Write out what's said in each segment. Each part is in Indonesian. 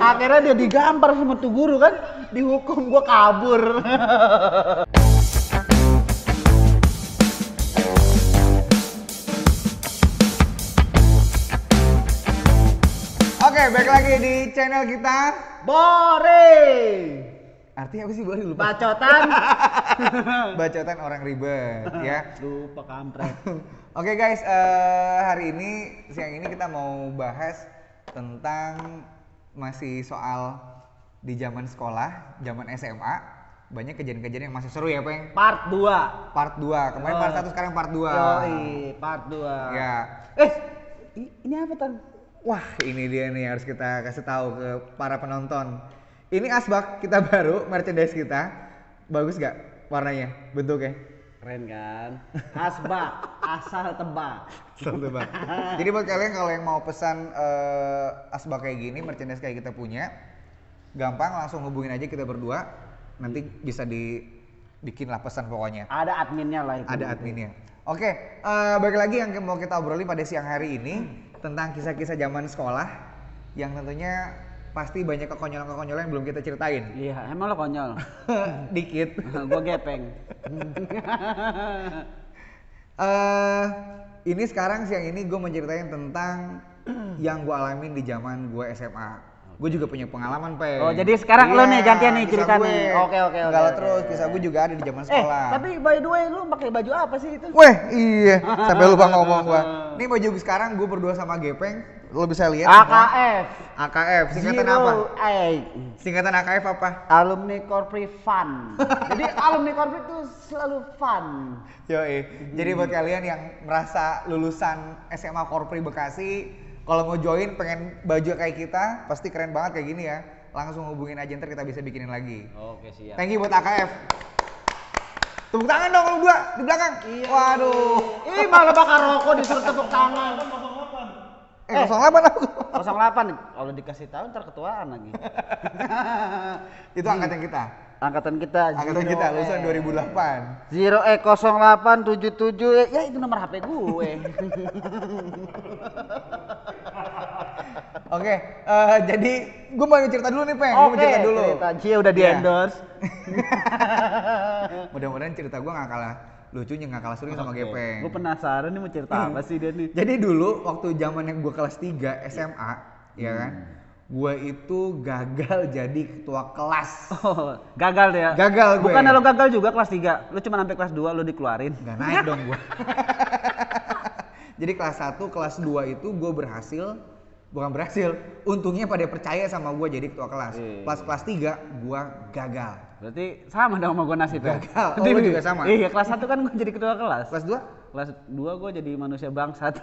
Akhirnya dia digampar sama tuh guru kan, dihukum gua kabur. Oke, balik lagi di channel kita. Boring. Artinya apa sih boleh lupa? Bacotan. Bacotan orang ribet ya. Lupa kampret. Oke guys, eh, hari ini siang ini kita mau bahas tentang masih soal di zaman sekolah, zaman SMA, banyak kejadian-kejadian yang masih seru ya, Peng. Part 2. Part 2. Kemarin part 1 sekarang part 2. Yoi, part 2. Ya. Eh, ini apa tan? Wah, ini dia nih harus kita kasih tahu ke para penonton. Ini asbak kita baru, merchandise kita. Bagus gak warnanya, bentuknya? Keren kan? Asbak, asal tebak. Selalu Bang. Jadi buat kalian kalau yang mau pesan eh, asbak kayak gini, merchandise kayak kita punya, gampang langsung hubungin aja kita berdua. Nanti bisa dibikin lah pesan pokoknya. Ada adminnya lah itu. Ada adminnya. Oke, eh, balik lagi yang mau kita obrolin pada siang hari ini tentang kisah-kisah zaman sekolah yang tentunya pasti banyak kekonyolan-kekonyolan yang belum kita ceritain. Iya, emang lo konyol. Dikit. gua gepeng. eh ini sekarang siang ini gue menceritain tentang yang gue alamin di zaman gue SMA. Gue juga punya pengalaman, Pe. Oh, jadi sekarang lo nih gantian nih cerita gue. nih. Oke, oke, oke, oke. terus, kisah gue juga ada di zaman eh, sekolah. tapi by the way lu pakai baju apa sih itu? Weh, iya. Sampai lupa ngomong gue. Ini baju gue sekarang gue berdua sama Gepeng. Lo bisa lihat. AKF. AKF. Singkatan Zero apa? eight. Singkatan AKF apa? Alumni Corpri Fun. Jadi alumni Corpri itu selalu fun. Yoi. Jadi buat kalian yang merasa lulusan SMA Korpri Bekasi, kalau mau join pengen baju kayak kita, pasti keren banget kayak gini ya. Langsung hubungin aja ntar kita bisa bikinin lagi. Oke, siap. Thank you buat AKF. Tepuk tangan dong kalau berdua di belakang. Iya. Waduh. Ih, malah bakar rokok disuruh tepuk tangan. Eh, 08 aku. 08 kalau dikasih tahu ntar ketuaan lagi. Itu angkatan kita. Angkatan kita Angkatan kita lulusan 2008. 0 E 0877 ya, ya itu nomor HP gue. Oke, eh, jadi gue mau cerita dulu nih, Peng. Gue mau cerita dulu. cerita. Cie udah di Iya. endorse. Mudah-mudahan cerita gue nggak kalah lucunya, nggak kalah serunya sama Gepeng. Gue penasaran nih mau cerita apa sih dia nih. Jadi dulu waktu zaman yang gue kelas 3 SMA, ya kan, gue itu gagal jadi ketua kelas. Oh, gagal ya. Gagal gue. Bukan lo gagal juga kelas 3. Lu cuma sampai kelas 2 lu dikeluarin. Gak naik dong gue. jadi kelas 1, kelas 2 itu gue berhasil, bukan berhasil, untungnya pada percaya sama gue jadi ketua kelas. Iya. Pas kelas 3, gue gagal. Berarti sama dong sama gue nasibnya. Gagal. Oh, juga sama? Iya, kelas 1 kan gue jadi ketua kelas. Kelas 2, Kelas 2 gue jadi manusia bangsat.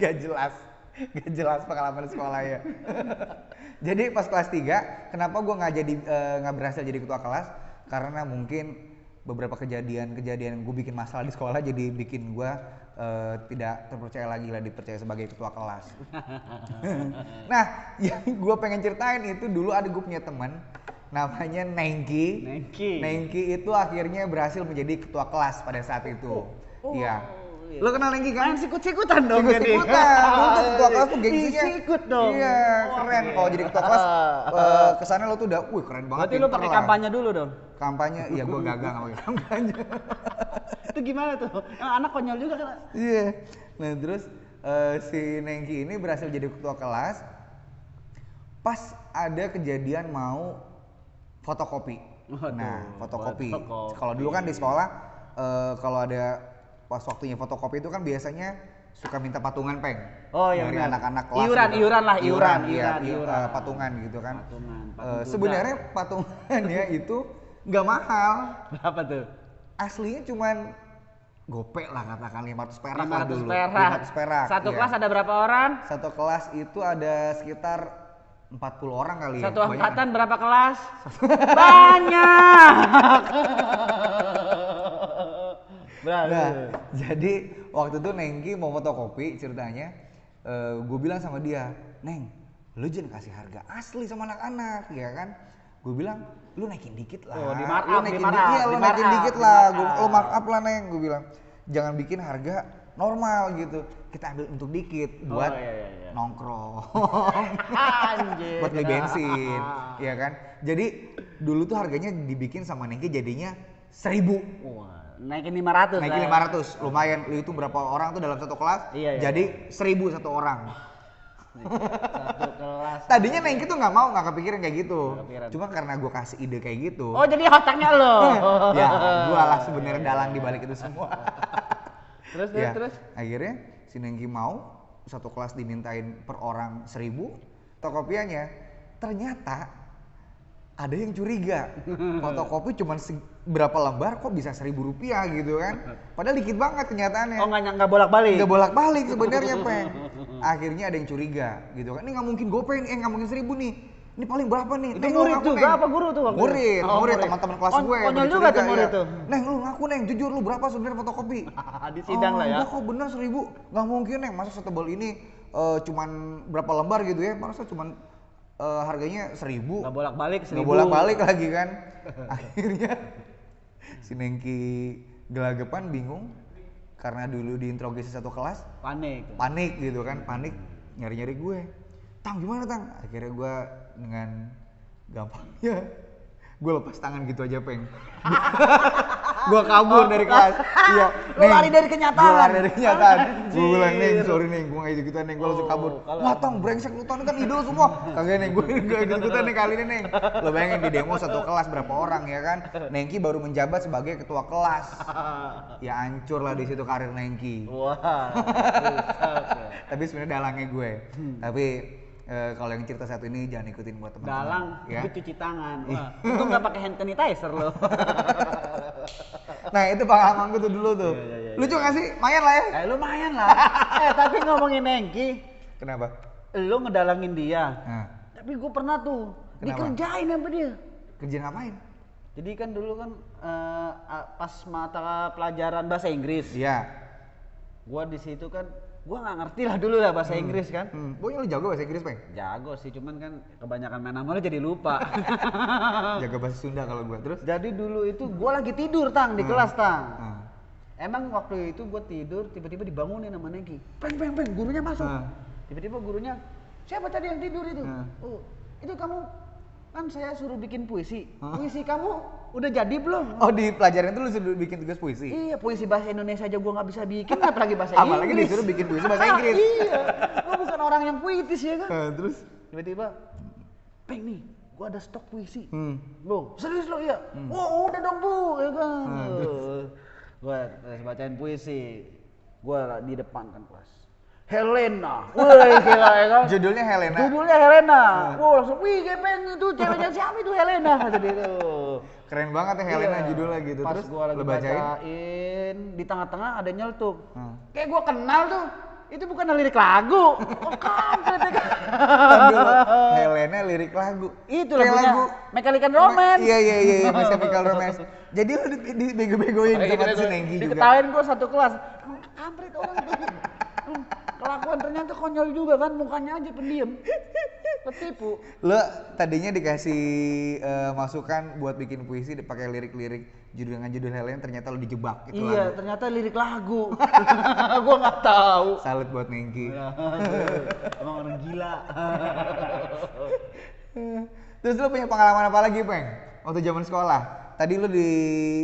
gak jelas gak jelas pengalaman sekolah ya jadi pas kelas 3 kenapa gue nggak jadi eh, nggak berhasil jadi ketua kelas karena mungkin beberapa kejadian-kejadian gue bikin masalah di sekolah jadi bikin gue eh, tidak terpercaya lagi lah dipercaya sebagai ketua kelas. Nah yang gue pengen ceritain itu dulu ada gue punya teman namanya Nengki. Nengki. Nengki itu akhirnya berhasil menjadi ketua kelas pada saat itu. Oh, iya. Iya. Lo kenal Nengki kan Main sikut-sikutan dong Sikut-sikutan, dulu tuh ketua kelas tuh gengsinya. Sikut dong. Iya, keren. Kalau jadi ketua kelas, eh, ke sana lo tuh udah, wih keren banget. Berarti lu pinter pakai kampanye dulu dong. Kampanye, iya gue gagal pakai kampanye. Itu gimana tuh? Anak konyol juga kan? Iya. Nah terus eh, si Nengki ini berhasil jadi ketua kelas. Pas ada kejadian mau fotokopi. Waduh, nah, fotokopi. fotokopi. Kalau dulu kan di sekolah, eh, kalau ada pas waktunya fotokopi itu kan biasanya suka minta patungan peng Oh, iya dari anak-anak kelas Iuran, gitu. iuran lah, iuran, iya, iuran, iya, iuran. eh, patungan gitu kan Patungan, Eh, patung kuda. sebenarnya patungannya itu nggak mahal Berapa tuh? aslinya cuman gopek lah katakan 500 perak lah 500 dulu perak. 500 perak Satu iya. kelas ada berapa orang? satu kelas itu ada sekitar 40 orang kali ya Satu angkatan berapa kelas? Banyak. Berapa? Nah, jadi waktu itu Nengki mau fotokopi ceritanya, gue bilang sama dia, Neng, lu jangan kasih harga asli sama anak-anak, ya kan? Gue bilang, lu naikin dikit lah. Oh, di lu markup, naikin di dikit, markup, iya, lu di naikin markup, dikit di lah. Gua, markup. lu markup lah Neng, gue bilang. Jangan bikin harga normal gitu. Kita ambil untuk dikit Oh, buat iya, iya, iya. nongkrong Anjir. buat beli bensin, ya kan? Jadi dulu tuh harganya dibikin sama Nengki jadinya seribu, Wah, naikin 500 naikin lah. 500, lumayan. Lu itu berapa orang tuh dalam satu kelas? Iya, iya, jadi seribu satu orang. Satu kelas. Tadinya Nengki tuh nggak mau, nggak kepikiran kayak gitu. Kepikiran. Cuma karena gue kasih ide kayak gitu, Oh, jadi otaknya lo. ya gue lah sebenarnya dalang di balik itu semua. terus terus ya, terus. akhirnya si Nengki mau satu kelas dimintain per orang seribu fotokopiannya ternyata ada yang curiga. Fotokopi cuma berapa lembar kok bisa seribu rupiah gitu kan? Padahal dikit banget kenyataannya. Oh, nggak nggak bolak-balik. nggak bolak balik sebenarnya peng akhirnya ada yang curiga gitu kan. Ini nggak mungkin gopeng eh nggak mungkin seribu nih. Ini paling berapa nih? Itu Neng, murid ngaku, juga Neng." apa guru tuh waktu murid Oh, murid murid. teman-teman kelas Kon- gue konyol juga tuh murid ya. tuh. neng lu ngaku neng. Jujur lu berapa sebenarnya fotokopi? Di sidang oh, lah ya. enggak kok bener seribu. Nggak mungkin neng. Masa setebal ini eh, cuman berapa lembar gitu ya? Masa cuman eh, harganya seribu. Nggak bolak-balik nggak seribu. bolak balik lagi kan. Akhirnya si Nengki gelagapan bingung. Karena dulu diinterogasi satu kelas Panik. panik gitu kan panik. Nyari nyari gue. Tang gimana tang? Akhirnya gue dengan gampangnya gue lepas tangan gitu aja peng. Gue kabur dari kelas. Iya. Lo lari dari kenyataan. gue lari dari kenyataan. Gue bilang neng sorry neng. Gue gak gitu gituan neng. Gue langsung Oh, kabur. kalau wah tang brengsek lu kan idol semua. Kagak neng. Gue gak gitu gituan neng kali ini neng. Lo bayangin di demo satu kelas berapa orang ya kan? Nengki baru menjabat sebagai ketua kelas. Ya hancur lah di situ karir Nengki. Wah. tapi sebenarnya dalangnya gue. Tapi eh, kalau yang cerita satu ini jangan ikutin buat teman-teman Dalang, ya gue cuci tangan. Wah, untung nggak pakai hand sanitizer lo. nah itu pengalaman gue tuh dulu tuh Iya, iya, iya, lucu gak sih mayan lah ya eh lumayan lah. eh tapi ngomongin Nengki, kenapa lo ngedalangin dia. nah, Tapi gue pernah tuh Kenapa? dikerjain sama dia. kerja ngapain Jadi kan dulu kan eh, a- pas mata pelajaran bahasa Inggris, iya gua di situ kan gua nggak ngerti lah dulu lah bahasa Inggris kan. hmm. pokoknya lu jago bahasa Inggris peng Jago sih, cuman kan kebanyakan main sama lo jadi lupa. jago bahasa Sunda kalau gue terus jadi dulu itu gua lagi tidur tang di Hmm. kelas tang. nah. Emang waktu itu gua tidur tiba-tiba dibangunin sama Nengki. Peng peng peng gurunya masuk. Hmm. Tiba-tiba gurunya siapa tadi yang tidur itu? Hmm. Oh, itu kamu kan saya suruh bikin puisi. Hah? Puisi kamu udah jadi belum? oh di pelajaran itu lu sudah bikin tugas puisi Iya, puisi bahasa Indonesia aja gua nggak bisa bikin, apalagi bahasa apalagi Inggris. disuruh bikin puisi bahasa Inggris iya, gua bukan orang yang puitis ya kan. Nah, terus Tiba-tiba, peng nih, gua ada stok puisi. hmm. Lo, serius lo iya? Oh, udah dong bu, ya kan. Hmm, gua bacain puisi, gua di depan kan kelas. Helena, wih gila ya kan. judulnya Helena Judulnya Helena. Hmm. Wah langsung, wih gepeng itu ceweknya siapa itu Helena kata dia tuh. keren banget ya Helena Iya. judulnya gitu Pas terus gua lagi bacain bacain, di tengah-tengah ada nyeletuk. Hmm. Kayak gua kenal tuh. Itu bukan lirik lagu. Oh, kampret ya kan. Aduh, Helena lirik lagu. Itu Kayak lagunya Mechanical Romance. Iya iya iya, iya Mas Chemical Romance. Jadi lu di, di bego-begoin sama si Nenggi juga. Diketawain gua satu kelas. Kampret orang itu. Hmm, Kelakuan ternyata konyol juga kan mukanya aja pendiam. Ketipu. Lu tadinya dikasih eh, masukan buat bikin puisi pakai lirik-lirik judul dengan judul Helena ternyata lu dijebak itu iya, lagu. ternyata lirik lagu. gua nggak tahu. Salut buat Nengki. Emang orang gila. Terus lu punya pengalaman apa lagi, Peng? Waktu zaman sekolah. Tadi lu di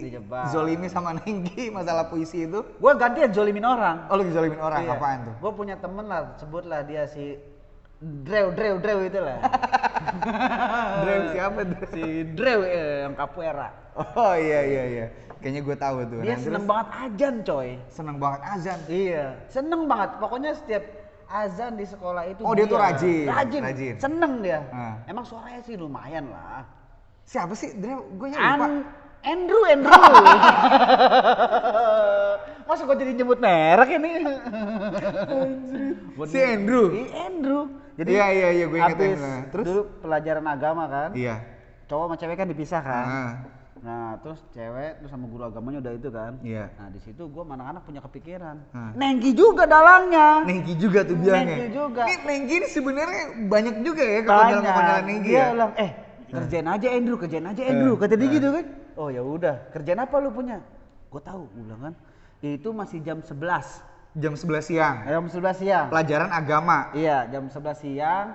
Dijebak. zolimi sama Nengki masalah puisi itu. gua gantian zolimin orang. Oh, lu zolimin orang, Iya. apaan tuh? Gue punya temen lah, sebutlah dia si Drew, Drew, Drew itu lah. Drew siapa tuh? si Drew eh, yang capoeira. Oh iya iya iya. Kayaknya gue tahu tuh. Dia Nah, seneng terus banget ajan coy. seneng banget azan. Iya, seneng banget. Pokoknya setiap azan di sekolah itu Oh, dia tuh rajin, rajin, rajin. seneng dia. Ah. Emang suaranya sih lumayan lah. Siapa sih? Gue lupa. An Andrew, Andrew. Masa gue jadi nyebut merek ini? Si Andrew. Iya, Andrew. Jadi Iya, iya, iya, gue habis Andrew. Terus? dulu pelajaran agama kan, Iya. cowok sama cewek kan dipisah kan. Ah. Nah, terus cewek terus sama guru agamanya udah itu kan. Iya. Nah, di situ gua sama anak-anak punya kepikiran. Ah. Nengki juga dalangnya. Nengki juga tuh bilangnya. Nengki juga. Ini Nengki ini sebenarnya banyak juga ya Banyak. kekonyolan-kekonyolan Nengki ya. bilang, "Eh, kerjain aja Andrew, kerjain aja Andrew." Eh, Kata dia eh. gitu kan. Oh, ya udah, kerjaan apa lu punya? Gua tahu, gua bilang kan. Itu masih jam 11. Jam 11 siang. Jam 11 siang. Pelajaran agama. Iya, jam 11 siang.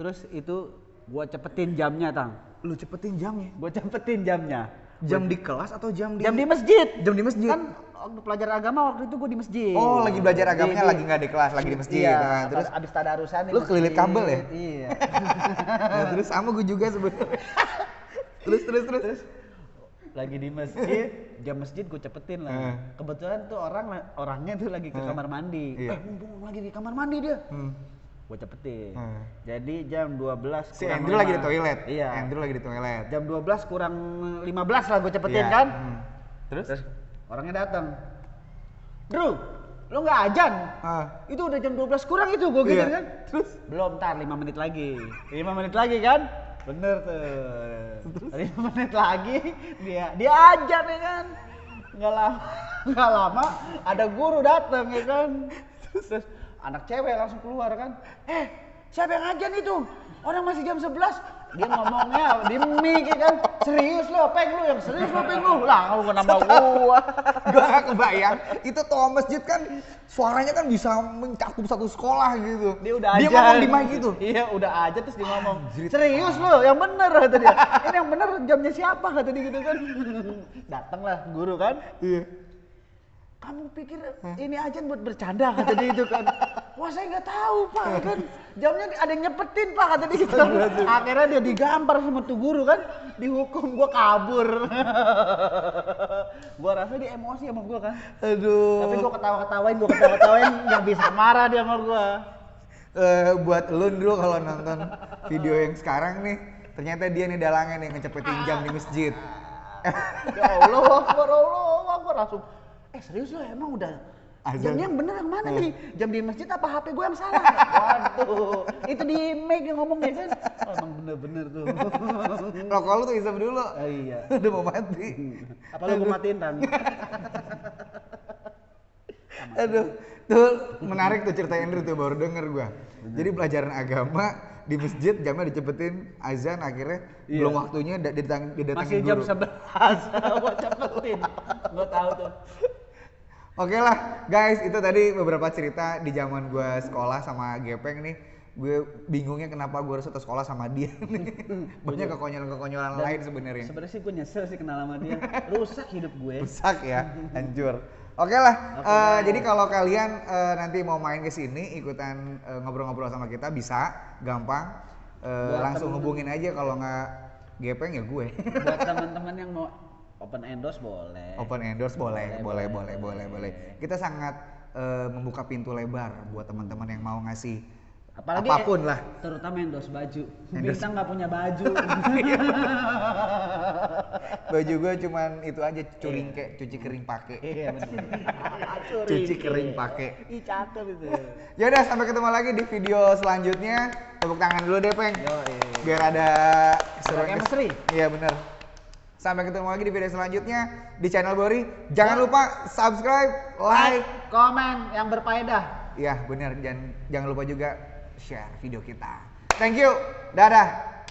Terus itu gua cepetin jamnya, Tang. Lu cepetin jamnya. Gua cepetin jamnya. Jam di kelas atau jam di Jam di masjid. Jam di masjid. Kan waktu pelajaran agama waktu itu gua di masjid. Oh, lagi belajar agamanya Di- lagi nggak di kelas, lagi di masjid. Iya, Nah, terus abis tadarusan Lu kelilit kabel ya? Iya. nah, terus sama gue juga sebenarnya. terus terus terus. lagi di masjid, jam masjid gue cepetin lah. Kebetulan tuh orang orangnya tuh lagi ke kamar mandi. Iya. Eh, mumpung lagi di kamar mandi dia. Hmm. Gue cepetin. Eh. Jadi jam 12 Si kurang Andrew lagi di toilet. Iya. Andrew lagi di toilet. Jam 12 kurang 15 lah gue cepetin Iya. kan. Hmm. Terus? Terus orangnya datang. Bro, lo nggak ajan? Ah. Itu udah jam 12 kurang itu gue gitu Iya. kan. Terus belum ntar 5 menit lagi. 5 menit lagi kan? Bener tuh. 5 menit lagi dia dia ajan ya kan. Nggak lama nggak lama ada guru datang ya kan. Terus anak cewek langsung keluar kan. Eh, siapa yang ajan itu? Orang masih jam 11. Dia ngomongnya di mic ya kan. Serius lo, peng lu yang serius lo, peng lu. Lah, lu nambah gua. Gua gak kebayang. Itu toa masjid kan suaranya kan bisa mencakup satu sekolah gitu. Dia udah Dia aja. ngomong di mic itu. Iya, udah aja terus dia ngomong. Anjir. Serius lo, yang bener kata dia. Ini yang bener jamnya siapa kata dia gitu kan. Datanglah guru kan. Iya. Kamu pikir ini aja buat bercanda kata dia itu kan. Wah saya nggak tahu pak kan. Jamnya ada yang nyepetin pak kata dia gitu. Akhirnya dia digampar sama tuh guru kan. Dihukum gua kabur. gua rasa dia emosi sama gua kan. Aduh. Tapi gua ketawa-ketawain, gua ketawa-ketawain nggak bisa marah dia sama gua. Eh, buat lu dulu kalau nonton video yang sekarang nih, ternyata dia nih dalangnya nih ngecepetin jam di masjid. ya Allah Akbar, Allah Akbar langsung. Eh serius lo emang udah Azan. Jamnya yang bener yang mana Eh. nih? Jam di masjid apa HP gue yang salah? Waduh, itu di mic yang ngomongnya kan. Oh, emang bener-bener tuh. Rokok lu tuh isap dulu. Ah, iya. Udah mau mati. Apa lu gue matiin tan? Aduh, tuh menarik tuh cerita Andrew tuh baru denger gua. Jadi pelajaran agama di masjid jamnya dicepetin azan akhirnya Iya. belum waktunya da- didatang, didatangin Masih jam guru. 11. Gue cepetin. Gue tahu tuh. Oke lah, guys, itu tadi beberapa cerita di zaman gua sekolah sama Gepeng nih. Gue bingungnya kenapa gue harus satu sekolah sama dia nih. Banyak kekonyolan-kekonyolan lain sebenarnya. Sebenarnya sih gue nyesel sih kenal sama dia. Rusak hidup gue. Rusak ya, hancur. Oke lah, Oke, eh, guys. jadi kalau kalian eh, nanti mau main ke sini ikutan eh, ngobrol-ngobrol sama kita bisa, gampang. Eh, Buat langsung temen- hubungin aja kalau nggak Gepeng ya gue. Buat teman-teman yang mau open endorse boleh. Open endorse boleh, boleh, Boleh, boleh, boleh, boleh, boleh. Kita sangat eh, membuka pintu lebar buat teman-teman yang mau ngasih Apalagi apa pun lah. Terutama endorse baju. Endorse. Bintang nggak punya baju. Baju gue cuman itu aja curingke, cuci kering pakai. Iya benar. Cuci kering pakai. Ih cakep itu. Ya udah sampai ketemu lagi di video selanjutnya. Tepuk tangan dulu deh, Peng. Yoi. Biar ada chemistry. Iya bener. Sampai ketemu lagi di video selanjutnya di channel Bori. Jangan lupa subscribe, like. Like, komen yang berfaedah. Iya bener. Jangan jangan lupa juga share video kita. Thank you. Dadah.